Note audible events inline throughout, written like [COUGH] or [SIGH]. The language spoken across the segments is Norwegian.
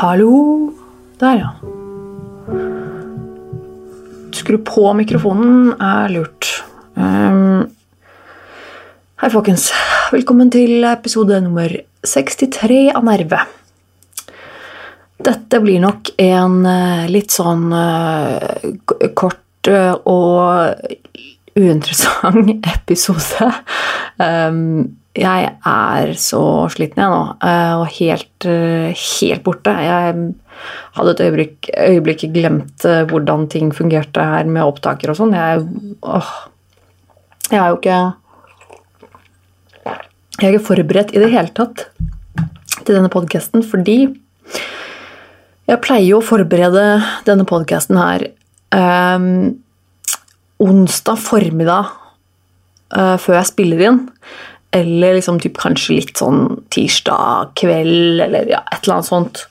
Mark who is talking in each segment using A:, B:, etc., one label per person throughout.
A: Hallo. Der, ja. Skru på mikrofonen er lurt. Um, hei, folkens. Velkommen til episode nummer 63 av Nerve. Dette blir nok en uh, litt sånn uh, kort uh, og uinteressant [LAUGHS] episode. Um, jeg er så sliten jeg nå, eh, og helt, eh, helt borte. Jeg hadde et øyeblikk, øyeblikk glemt eh, hvordan ting fungerte her med opptaker og sånn. Jeg, jeg er jo ikke Jeg er forberedt i det hele tatt til denne podkasten fordi jeg pleier jo å forberede denne podkasten her um, onsdag formiddag uh, før jeg spiller inn. Eller liksom typ kanskje litt sånn tirsdag kveld, eller ja, et eller annet sånt.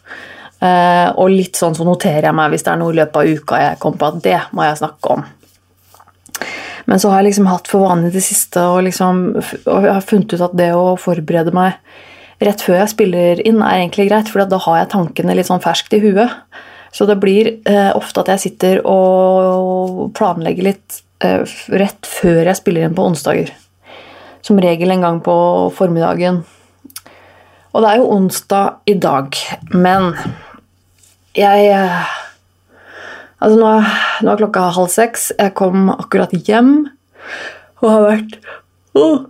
A: Uh, og litt sånn så noterer jeg meg hvis det er noe i løpet av uka jeg kommer på at det må jeg snakke om. Men så har jeg liksom hatt for vane i det siste og, liksom, og jeg har funnet ut at det å forberede meg rett før jeg spiller inn, er egentlig greit, for da har jeg tankene litt sånn ferskt i huet. Så det blir eh, ofte at jeg sitter og planlegger litt eh, rett før jeg spiller inn på onsdager. Som regel en gang på formiddagen. Og det er jo onsdag i dag, men jeg Altså, nå nå er klokka halv seks. Jeg kom akkurat hjem og har vært oh,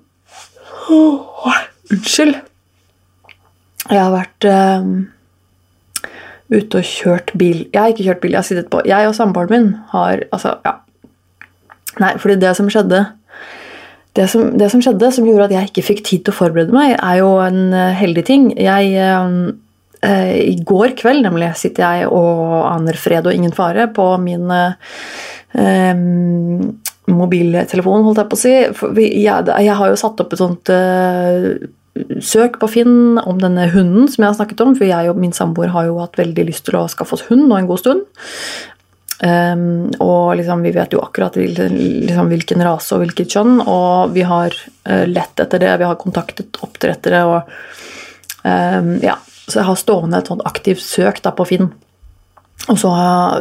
A: oh, Unnskyld. Jeg har vært um, ute og kjørt bil. Jeg har ikke kjørt bil, jeg har sittet på Jeg og samboeren min har Altså, ja. Nei, fordi det som skjedde det som, det som, skjedde, som gjorde at jeg ikke fikk tid til å forberede meg, er jo en eh, heldig ting. Jeg, eh, I går kveld nemlig sitter jeg og aner fred og ingen fare på min eh, mobiltelefon, holdt jeg på å si. Jeg, jeg, har jo satt opp et sånt eh, søk på Finn om denne hunden som jeg har snakket om. For jeg og min samboer har jo hatt veldig lyst til å skaffe oss hund nå en god stund. Um, og liksom, vi vet jo akkurat liksom, hvilken rase og hvilket kjønn, og vi har uh, lett etter det. Vi har kontaktet oppdrettere og um, Ja. Så jeg har stående et sånt aktivt søk da, på Finn. Og så,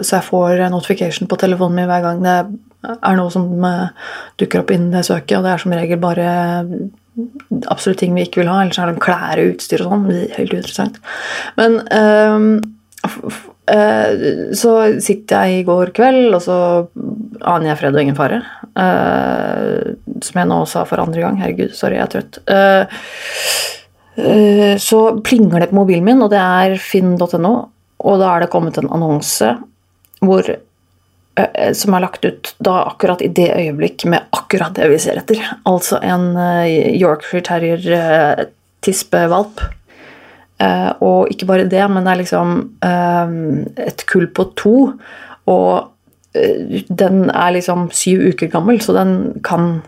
A: så, jeg får notification på telefonen min hver gang det er noe som uh, dukker opp innen det søket, og det er som regel bare absolutt ting vi ikke vil ha, ellers er det klær og utstyr og sånn. Helt uinteressant. Men um, Eh, så sitter jeg i går kveld, og så aner jeg fred og ingen fare. Uh, som jeg nå sa for andre gang. Herregud, sorry, jeg er trøtt. Eh, så plinger det på mobilen min, og det er finn.no. Og da er det kommet en annonse hvor, som er lagt ut da akkurat i det øyeblikk med akkurat det vi ser etter. Altså en Yorkshire terrier tispevalp Uh, og ikke bare det, men det er liksom et kull på to. Og den er liksom syv uker gammel, så den kan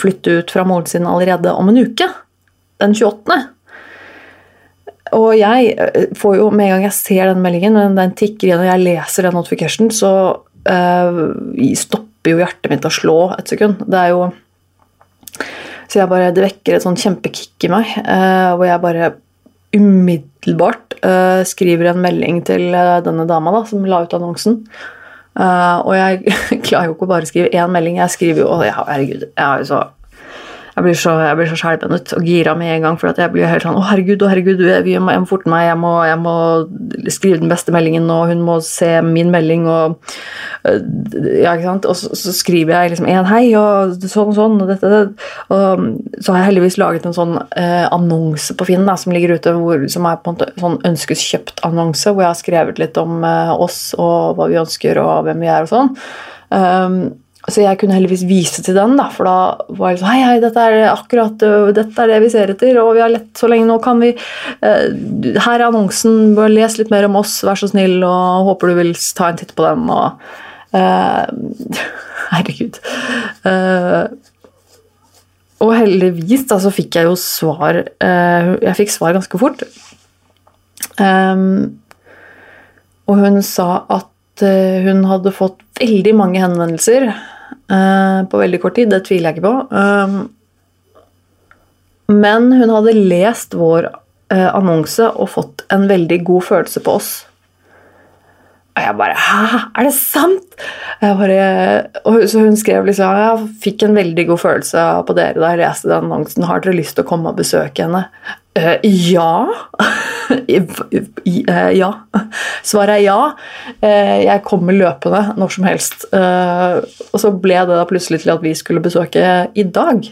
A: flytte ut fra moren sin allerede om en uke. Den 28. Og jeg får jo, med en gang jeg ser den meldingen, men den tikker igjen og jeg leser den notification, så stopper jo hjertet mitt å slå et sekund. Det er jo så jeg bare, det vekker et sånn kjempekick i meg, øh, hvor jeg bare umiddelbart uh, skriver en melding til uh, denne dama da, som la ut annonsen. Og jeg [LAUGHS] klarer jo ikke å bare skrive én melding, jeg skriver jo Å, herregud, jeg har jo så jeg blir så, jeg blir så skjelven og gira med en gang. For jeg blir helt sånn Å, herregud, å, herregud, jeg må, jeg må forte meg. Jeg må, jeg må, skrive den beste meldingen, og hun må se min melding, og øh, Ja, ikke sant. Og så, så skriver jeg liksom en hei, og sånn og sånn, og dette, det. Og så har jeg heldigvis laget en sånn eh, annonse på Finn da, som ligger ute, hvor, som er på en måte sånn ønskes kjøpt-annonse, hvor jeg har skrevet litt om eh, oss og hva vi ønsker, og hvem vi er, og sånn. Um, så jeg kunne heldigvis vise til den, da, for da var jeg sånn Hei, hei, dette er akkurat dette er det vi ser etter, og vi har lett så lenge nå. Kan vi uh, Her er annonsen, bare les litt mer om oss, vær så snill, og håper du vil ta en titt på den, og uh, [LAUGHS] Herregud. Uh, og heldigvis da, så fikk jeg jo svar Jeg fikk svar ganske fort. Um, og hun sa at hun hadde fått veldig mange henvendelser på veldig kort tid. Det tviler jeg ikke på. Um, men hun hadde lest vår uh, annonse og fått en veldig god følelse på oss. Og jeg bare Hæ, er det sant?! Bare, så hun skrev liksom Jeg fikk en veldig god følelse på dere da jeg leste den annonsen. Har dere lyst til å komme og besøke henne? Ja. Uh, ja. Svaret er ja. Uh, jeg kommer løpende når som helst. og så ble det da plutselig til at vi skulle besøke i dag.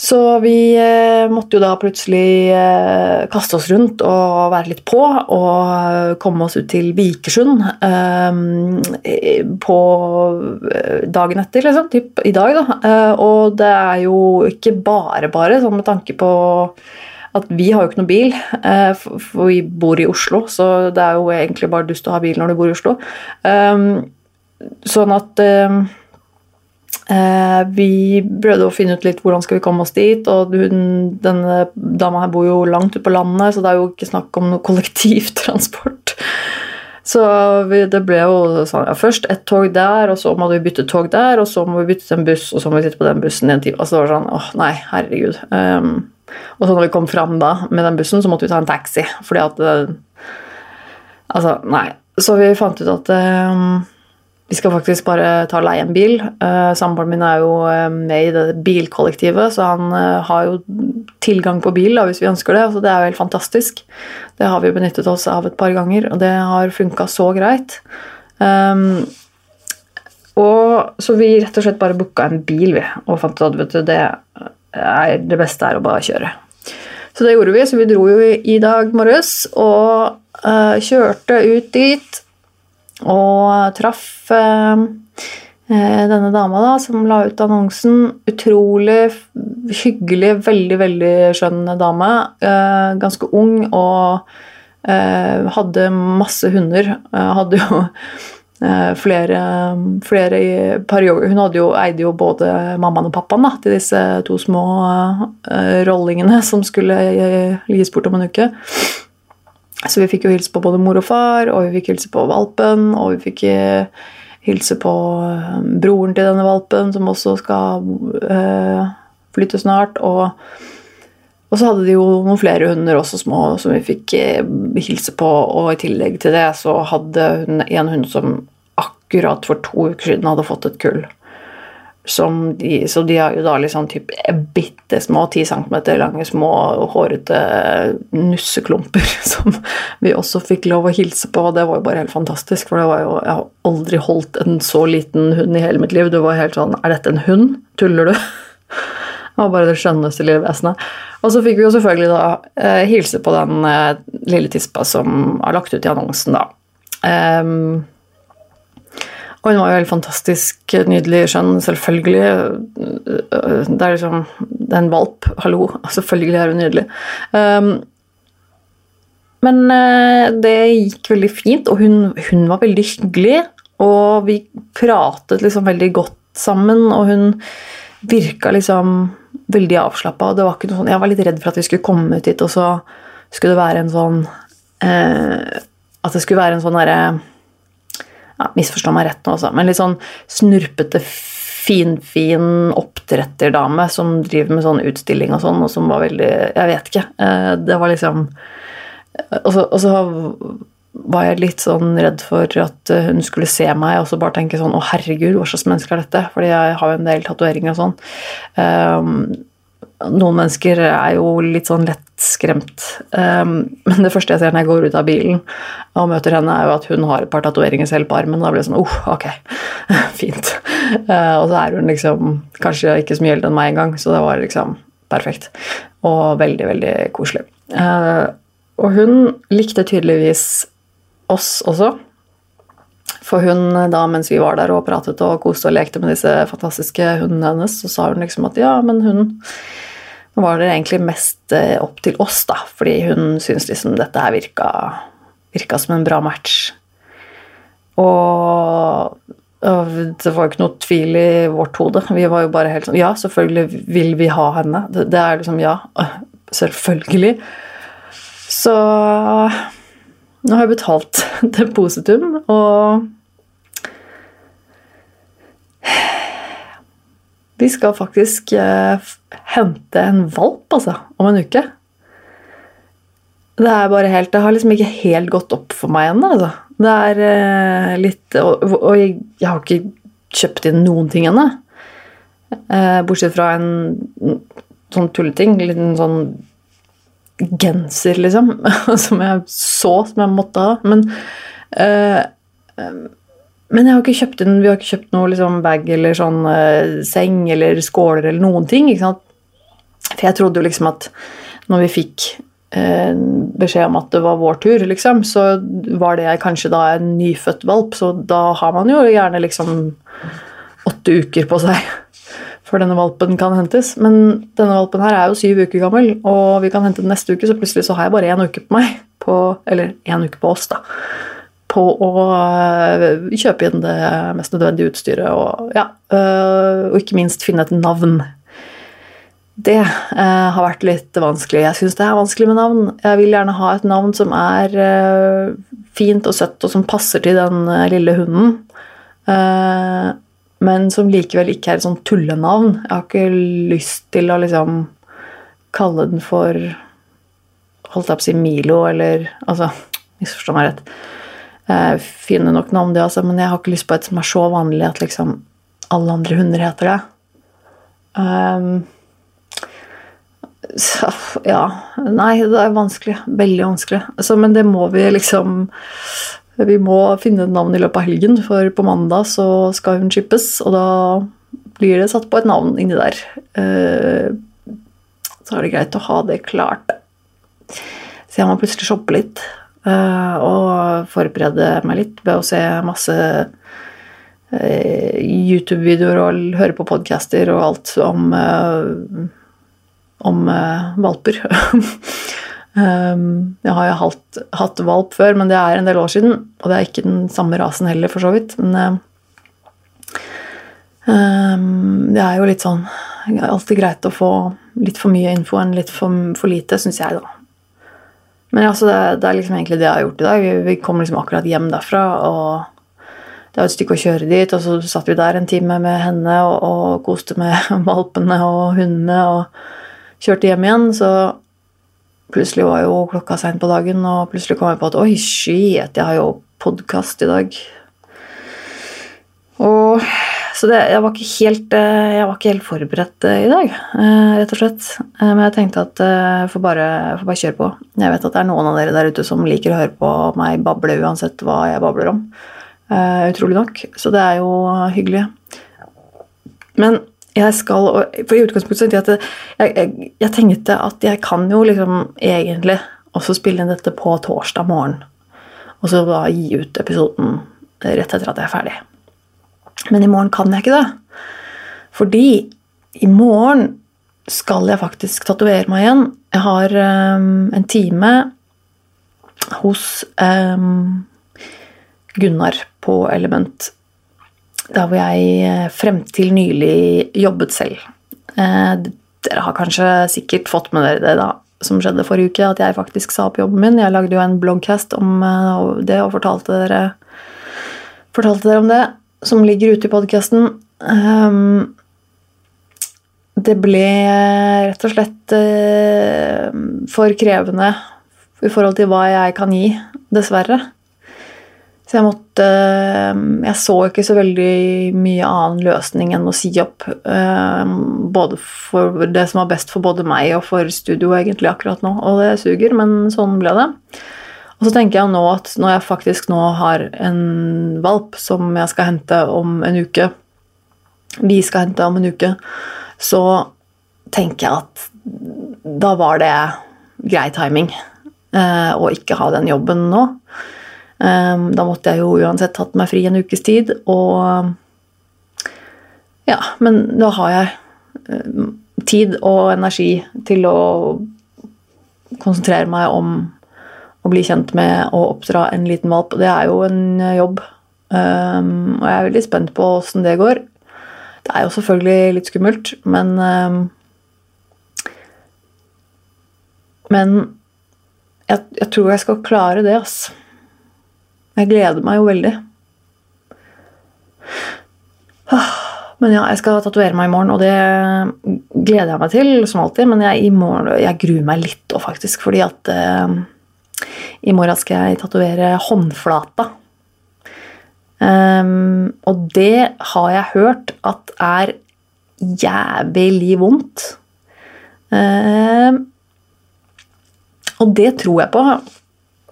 A: Så vi eh, måtte jo da plutselig eh, kaste oss rundt og være litt på og komme oss ut til Vikersund eh, på eh, dagen etter, liksom. Typ i dag, da. Eh, og det er jo ikke bare bare, sånn med tanke på at vi har jo ikke noe bil, eh, for vi bor i Oslo, så det er jo egentlig bare dust å ha bil når du bor i Oslo. Sånn at Eh, vi prøvde å finne ut litt hvordan skal vi komme oss dit. og Denne dama her bor jo langt ute på landet, så det er jo ikke snakk om noe kollektivtransport. Så det ble jo sånn ja, først ett tog der, og så må vi bytte tog der, og så må vi bytte til en buss, og så må vi sitte på den bussen i en time. Altså det var sånn åh, nei, herregud. Um, og så når vi kom fram da med den bussen, så måtte vi ta en taxi, fordi at uh, Altså, nei. Så vi fant ut at um, vi skal faktisk bare ta og leie en bil. Uh, Samboeren min er jo med i det bilkollektivet, så han uh, har jo tilgang på bil da, hvis vi ønsker det. Så det er jo helt fantastisk. Det har vi benyttet oss av et par ganger, og det har funka så greit. Um, og Så vi rett og slett bare booka en bil, vi, og fant ut at vet du, det, er, det beste er å bare kjøre. Så det gjorde vi, så vi dro jo i, dag morges og kjørte ut dit og traff eh, eh, denne dama da, som la ut annonsen. Utrolig hyggelig, veldig, veldig skjønn dame. Eh, ganske ung og hadde masse hunder. hadde jo flere, flere perioder Hun jo, eide jo både mammaen og pappaen da, til disse to små rollingene som skulle gis bort om en uke. Så vi fikk jo hilse på både mor og far, og vi fikk hilse på valpen, og vi fikk eh, hilse på eh, broren til denne valpen, som også skal flytte snart. Og, og, så hadde de jo noen flere hunder, også små, som vi fikk hilse på. Og i tillegg til det så hadde hun en hund som akkurat for to uker siden hadde fått et kull. De, så de har jo da liksom typ bitte små, ti centimeter lange, små, hårete nusseklumper [LAUGHS] som vi også fikk lov å hilse på. Og det var jo bare helt fantastisk, for det var jo, jeg har aldri holdt en så liten hund i hele mitt liv. Det var helt sånn Er dette en hund? Tuller du? [LAUGHS] Det var bare det skjønneste lille vesenet. Og så fikk vi jo selvfølgelig da eh, hilse på den eh, lille tispa som har lagt ut i annonsen, da. Um, og hun var jo helt fantastisk nydelig skjønn, selvfølgelig. Det er liksom Det er en valp, hallo. Selvfølgelig er hun nydelig. Um, men uh, det gikk veldig fint, og hun, hun, var veldig hyggelig. Og vi pratet liksom veldig godt sammen, og hun virka liksom veldig avslappa. Sånn, jeg var litt redd for at vi skulle komme ut hit, og så skulle det være en sånn eh, At det skulle være en sånn derre ja, Misforstå meg rett nå, også, men litt sånn snurpete, finfin oppdretterdame som driver med sånn utstilling og sånn, og som var veldig Jeg vet ikke. Eh, det var liksom Og så, og så var jeg litt sånn redd for at hun skulle se meg og så bare tenke sånn Å, herregud, hva slags menneske er dette? Fordi jeg har jo en del tatoveringer og sånn. Um, noen mennesker er jo litt sånn lettskremt. Um, men det første jeg ser når jeg går ut av bilen og møter henne, er jo at hun har et par tatoveringer selv på armen. Og da blir det sånn oh, ok, [LAUGHS] fint. Uh, og så er hun liksom kanskje ikke så mye eldre enn meg engang, så det var liksom perfekt. Og veldig, veldig koselig. Uh, og hun likte tydeligvis oss også. For hun da, mens vi var der og pratet og koste og lekte med disse fantastiske hundene hennes, så sa hun liksom at ja, men hun var det egentlig mest eh, opp til oss, da, fordi hun syntes liksom dette her virka, virka som en bra match. Og det var jo ikke noe tvil i vårt hode. Vi var jo bare helt sånn Ja, selvfølgelig vil vi ha henne. Det, det er liksom Ja, [LAUGHS] selvfølgelig. Så nå har jeg betalt [LAUGHS] depositum, og Vi skal faktisk eh, hente en valp, altså, om en uke. Det er bare helt Det har liksom ikke helt gått opp for meg ennå, altså. Det er eh, litt Og, og jeg, har ikke kjøpt inn noen ting ennå. Eh, bortsett fra en sånn tulleting. En sånn genser, liksom. [LAUGHS] som jeg så, som jeg måtte ha. Men eh, men jeg har ikke kjøpt inn, vi har ikke kjøpt noe liksom bag eller sånn uh, seng eller skåler eller noen ting. For jeg trodde jo liksom at når vi fikk uh, beskjed om at det var vår tur, liksom, så var det kanskje da en nyfødt valp, så da har man jo gjerne liksom åtte uker på seg før denne valpen kan hentes. Men denne valpen her er jo syv uker gammel, og vi kan hente den neste uke, så plutselig så har jeg bare én uke på meg. På, eller én uke på oss, da på å eh, kjøpe inn det mest nødvendige utstyret og, ja, eh, og ikke minst finne et navn. Det eh, har vært litt vanskelig. Jeg syns det er vanskelig med navn. Jeg vil gjerne ha et navn som er fint og søtt, og som passer til den lille hunden. Men som likevel ikke er et sånn tullenavn. Jeg har ikke lyst til å liksom kalle den for Holdt jeg på å si Milo, eller Altså, misforstå meg rett eh, fine nok navn, det, altså, men jeg har ikke lyst på et som er så vanlig at liksom alle andre hunder heter det. Um, så, ja Nei, det er vanskelig. Veldig vanskelig. Altså, men det må vi liksom Vi må finne et navn i løpet av helgen, for på mandag så skal hun chippes, og da blir det satt på et navn inni der. Uh, så er det greit å ha det klart. Så jeg må plutselig shoppe litt. Eh, og forberede meg litt ved å se masse eh, YouTube-videoer og høre på podcaster og alt om, eh, om valper. [LAUGHS] Jeg har jo hatt, hatt, valp før, men det er en del år siden. Og det er ikke den samme rasen heller, for så vidt. Men det er jo litt sånn Alltid greit å få litt for mye info enn litt for, for lite, syns jeg, da. Men altså, det, det, er liksom egentlig det jeg har gjort i dag. Vi, vi kom liksom akkurat hjem derfra, og det er et stykke å kjøre dit. Og så satt vi der en time med henne og, og koste med [LAUGHS] valpene og hundene og kjørte hjem igjen. Så plutselig var jo klokka seint på dagen, og plutselig kom jeg på at oi, shit, jeg har jo podkast i dag. Og så det, jeg, var helt, eh, jeg, var ikke helt, forberedt eh, i dag, eh, rett og slett. Men jeg tenkte at jeg får bare, får bare kjøre på. Jeg vet at det er noen av dere der ute som liker å høre på meg bable uansett hva jeg babler om. Utrolig nok. Så det er jo hyggelig. Men jeg skal For i utgangspunktet jeg, jeg, jeg tenkte at jeg kan jo liksom egentlig også spille inn dette på torsdag morgen. Og så da gi ut episoden rett etter at jeg er ferdig. Men i morgen kan jeg ikke det. Fordi i morgen skal jeg faktisk tatovere meg igjen. Jeg har um, en time hos um, Gunnar på Element. Der hvor jeg eh, frem til nylig jobbet selv. Eh, dere har kanskje sikkert fått med dere det da, som skjedde forrige uke, at jeg faktisk sa opp jobben min. Jeg lagde jo en bloggcast om uh, det og fortalte dere, fortalte dere om det som ligger ute i podkasten. Det ble rett og slett for krevende i forhold til hva jeg kan gi, dessverre. Så jeg måtte uh, Jeg så ikke så veldig mye annen løsning enn å si opp. Uh, både for det som var best for både meg og for studio egentlig akkurat nå. Og det suger, men sånn ble det. Og så tenker jeg nå at når jeg faktisk nå har en valp som jeg skal hente om en uke Vi skal hente om en uke, så tenker jeg at da var det grei timing eh, å ikke ha den jobben nå. Eh, da måtte jeg jo uansett tatt meg fri en ukes tid, og Ja, men da har jeg eh, tid og energi til å konsentrere meg om å bli kjent med og oppdra en liten valp. Og Det er jo en eh, jobb. Um, og jeg er veldig spent på åssen det går. Det er jo selvfølgelig litt skummelt, men um, Men jeg, jeg, tror jeg skal klare det, ass. Jeg gleder meg jo veldig. Men ja, jeg skal tatovere meg i morgen, og det gleder jeg meg til, som alltid. Men jeg, morgen, jeg gruer meg litt òg, faktisk, fordi at eh, i morgen skal jeg tatovere håndflata. Um, og det har jeg hørt at er jævlig vondt. Um, og det tror jeg på,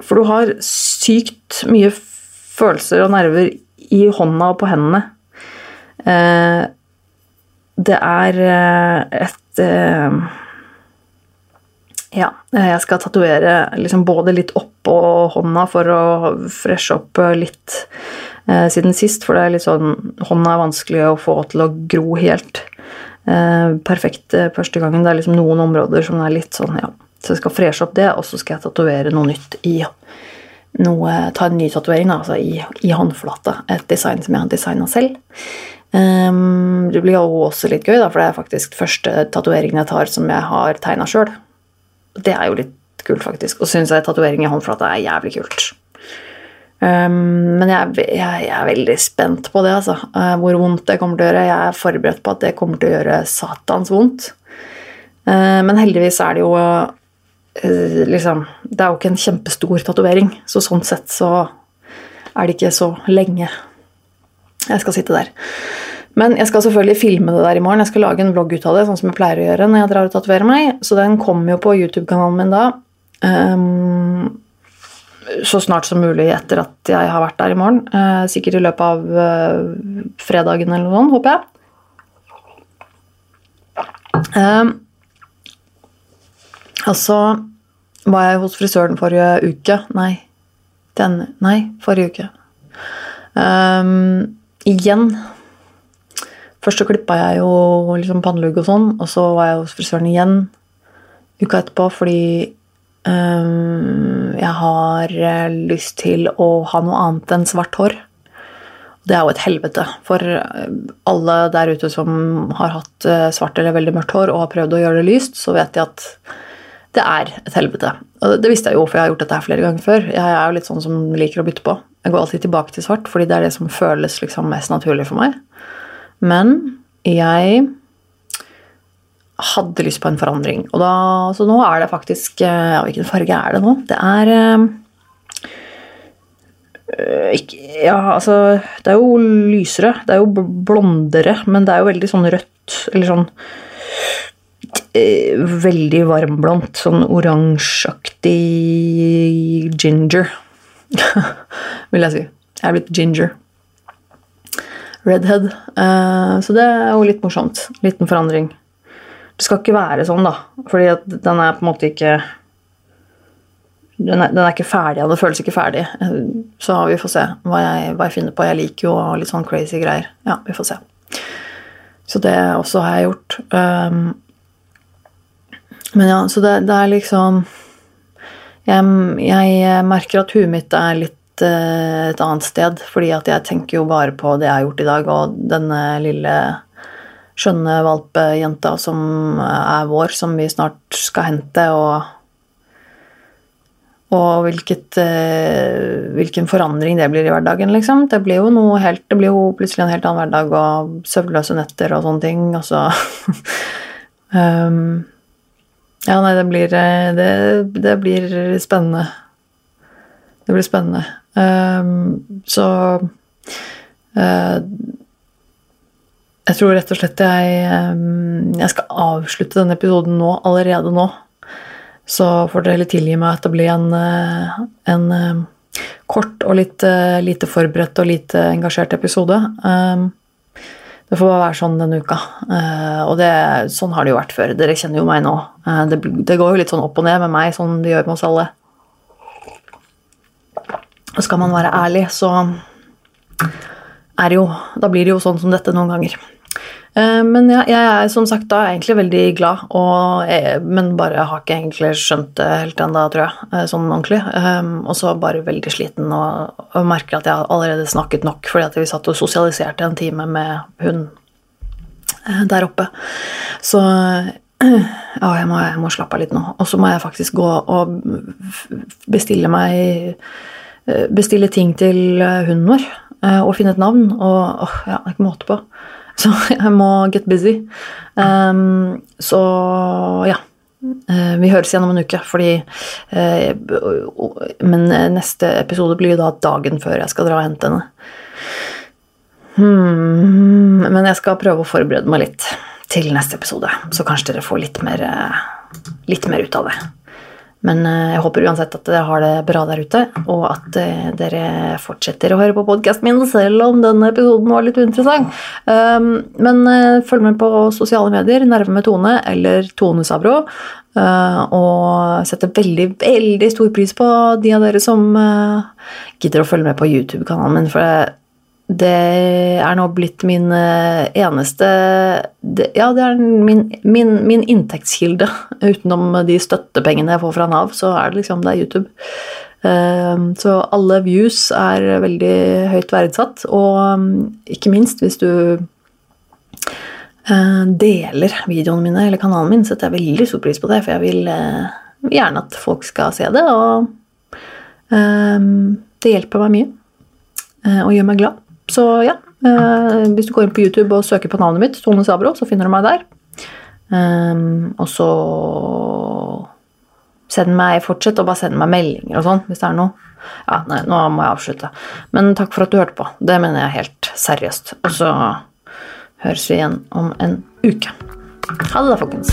A: for du har sykt mye følelser og nerver i hånda og på hendene. Uh, det er uh, et uh, ja, jeg skal tatovere liksom både litt oppå hånda for å freshe opp litt eh, siden sist, for det er litt sånn Hånda er vanskelig å få til å gro helt eh, perfekt eh, første gangen. Det er liksom noen områder som er litt sånn, ja. Så jeg skal freshe opp det, og så skal jeg tatovere noe nytt i noe, Ta en ny tatovering altså i, i, håndflata. Et design som jeg har designa selv. Um, det blir også litt gøy, da, for det er faktisk første tatoveringen jeg tar som jeg har tegna sjøl. Det er jo litt kult, faktisk. Og syns jeg tatovering i håndflata er jævlig kult. Um, men jeg, jeg, jeg, er veldig spent på det, altså. Uh, hvor vondt det kommer til å gjøre. Jeg er forberedt på at det kommer til å gjøre satans vondt. Uh, men heldigvis er det jo liksom Det er jo ikke en kjempestor tatovering, så sånn sett så er det ikke så lenge jeg skal sitte der. Men jeg skal selvfølgelig filme det der i morgen. Jeg skal lage en vlogg ut av det, sånn som jeg pleier å gjøre når jeg drar og tatoverer meg. Så den kommer jo på YouTube-kanalen min da. Um, så snart som mulig etter at jeg har vært der i morgen. Uh, sikkert i løpet av uh, fredagen eller noe sånt, håper jeg. Eh, så var jeg hos frisøren forrige uke. Nei, den Nei, forrige uke. Um, igjen. Først så klippa jeg jo liksom pannelugg og sånn, og så var jeg hos frisøren igjen uka etterpå fordi um, jeg har eh, lyst til å ha noe annet enn svart hår. Det er jo et helvete for eh, alle der ute som har hatt eh, svart eller veldig mørkt hår og har prøvd å gjøre det lyst, så vet de at det er et helvete. Og det visste jeg jo, for jeg har gjort dette her flere ganger før. Jeg er jo litt sånn som liker å bytte på. Jeg går alltid tilbake til svart, fordi det er det som føles liksom mest naturlig for meg. Men jeg hadde lyst på en forandring. Og da, så nå er det faktisk ja, Hvilken farge er det nå? Det er øh, ikke, Ja, altså Det er jo lysere. Det er jo blondere, men det er jo veldig sånn rødt. Eller sånn øh, Veldig varmblondt. Sånn oransjeaktig ginger, [LAUGHS] vil jeg si. Jeg er blitt ginger. Redhead. Eh, så det er jo litt morsomt. Liten forandring. Det skal ikke være sånn, da. Fordi at den er på en måte ikke den er, den er ikke ferdig, og det føles ikke ferdig. Så vi får se hva jeg, hva jeg finner på. Jeg liker jo litt sånn crazy greier. Ja, vi får se. Så det også har jeg gjort. Um, men ja, så det, det er liksom jeg, jeg, merker at huet mitt er litt uh, et annet sted, fordi at jeg tenker jo bare på det jeg har gjort i dag, og denne lille skjønne valpejenta som er vår, som vi snart skal hente, og og hvilket, uh, hvilken forandring det blir i hverdagen, liksom. Det blir jo noe helt, det blir jo plutselig en helt annen hverdag og søvnløse netter og sånne ting. Og så [LAUGHS] um, Ja, nei, det blir eh, det, det, blir spennende. Det blir spennende. Um, så uh, jeg tror rett og slett jeg, jeg skal avslutte denne episoden nå, allerede nå. Så får dere heller tilgi meg at det blir en, eh, en kort og litt lite forberedt og lite engasjert episode. Det får bare være sånn denne uka. Og det, sånn har det jo vært før. Dere kjenner jo meg nå. Det, det går jo litt sånn opp og ned med meg, sånn det gjør med oss alle. Skal man være ærlig, så er det jo Da blir det jo sånn som dette noen ganger. Eh, men ja, jeg er som sagt da egentlig veldig glad, jeg, men bare har ikke egentlig skjønt det helt ennå, tror jeg, eh, sånn ordentlig. Um, og så bare veldig sliten og, og, merker at jeg allerede snakket nok fordi at vi satt og sosialiserte en time med hun der oppe. Så [CLEARS THROAT] ja, jeg må, jeg må slappe av litt nå. Og så må jeg faktisk gå og bestille meg Bestille ting til hunden vår og finne et navn. Og åh, ja, det er ikke måte på. [LAUGHS] Så jeg må get busy. Um, så ja. Uh, vi høres igjen om en uke, fordi uh, Men neste episode blir da dagen før jeg skal dra og hente henne. Hmm, men jeg skal prøve å forberede meg litt til neste episode, så kanskje dere får litt mer, litt mer ut av det. Men eh, jeg håper uansett at dere har det bra der ute, og at eh, dere fortsetter å høre på podkasten min selv om denne episoden var litt uinteressant. Um, men eh, følg med på sosiale medier, Nerve med Tone eller Tone Sabro. Og setter veldig, veldig stor pris på de av dere som gidder å følge med på YouTube-kanalen min. For det er nå blitt min eh, eneste Ja, det er min, min, min, inntektskilde. [LAUGHS] Utenom de støttepengene jeg får fra Nav, så er det liksom det er YouTube. Ehm, så alle views er veldig høyt verdsatt, og mm, ikke minst hvis du eh, deler videoene mine eller kanalen min, setter jeg veldig stor pris på det, for jeg vil eh, gjerne at folk skal se det, og ehm, det hjelper meg mye og gjør meg glad. Så ja, eh, hvis du går inn på YouTube og søker på navnet mitt, Tone Sabro, så finner du meg der. Um, og så send meg, fortsett å bare sende meg meldinger og sånn hvis det er noe. Ja, nei, nå må jeg avslutte. Men takk for at du hørte på. Det mener jeg helt seriøst. Og så høres vi igjen om en uke. Ha det folkens.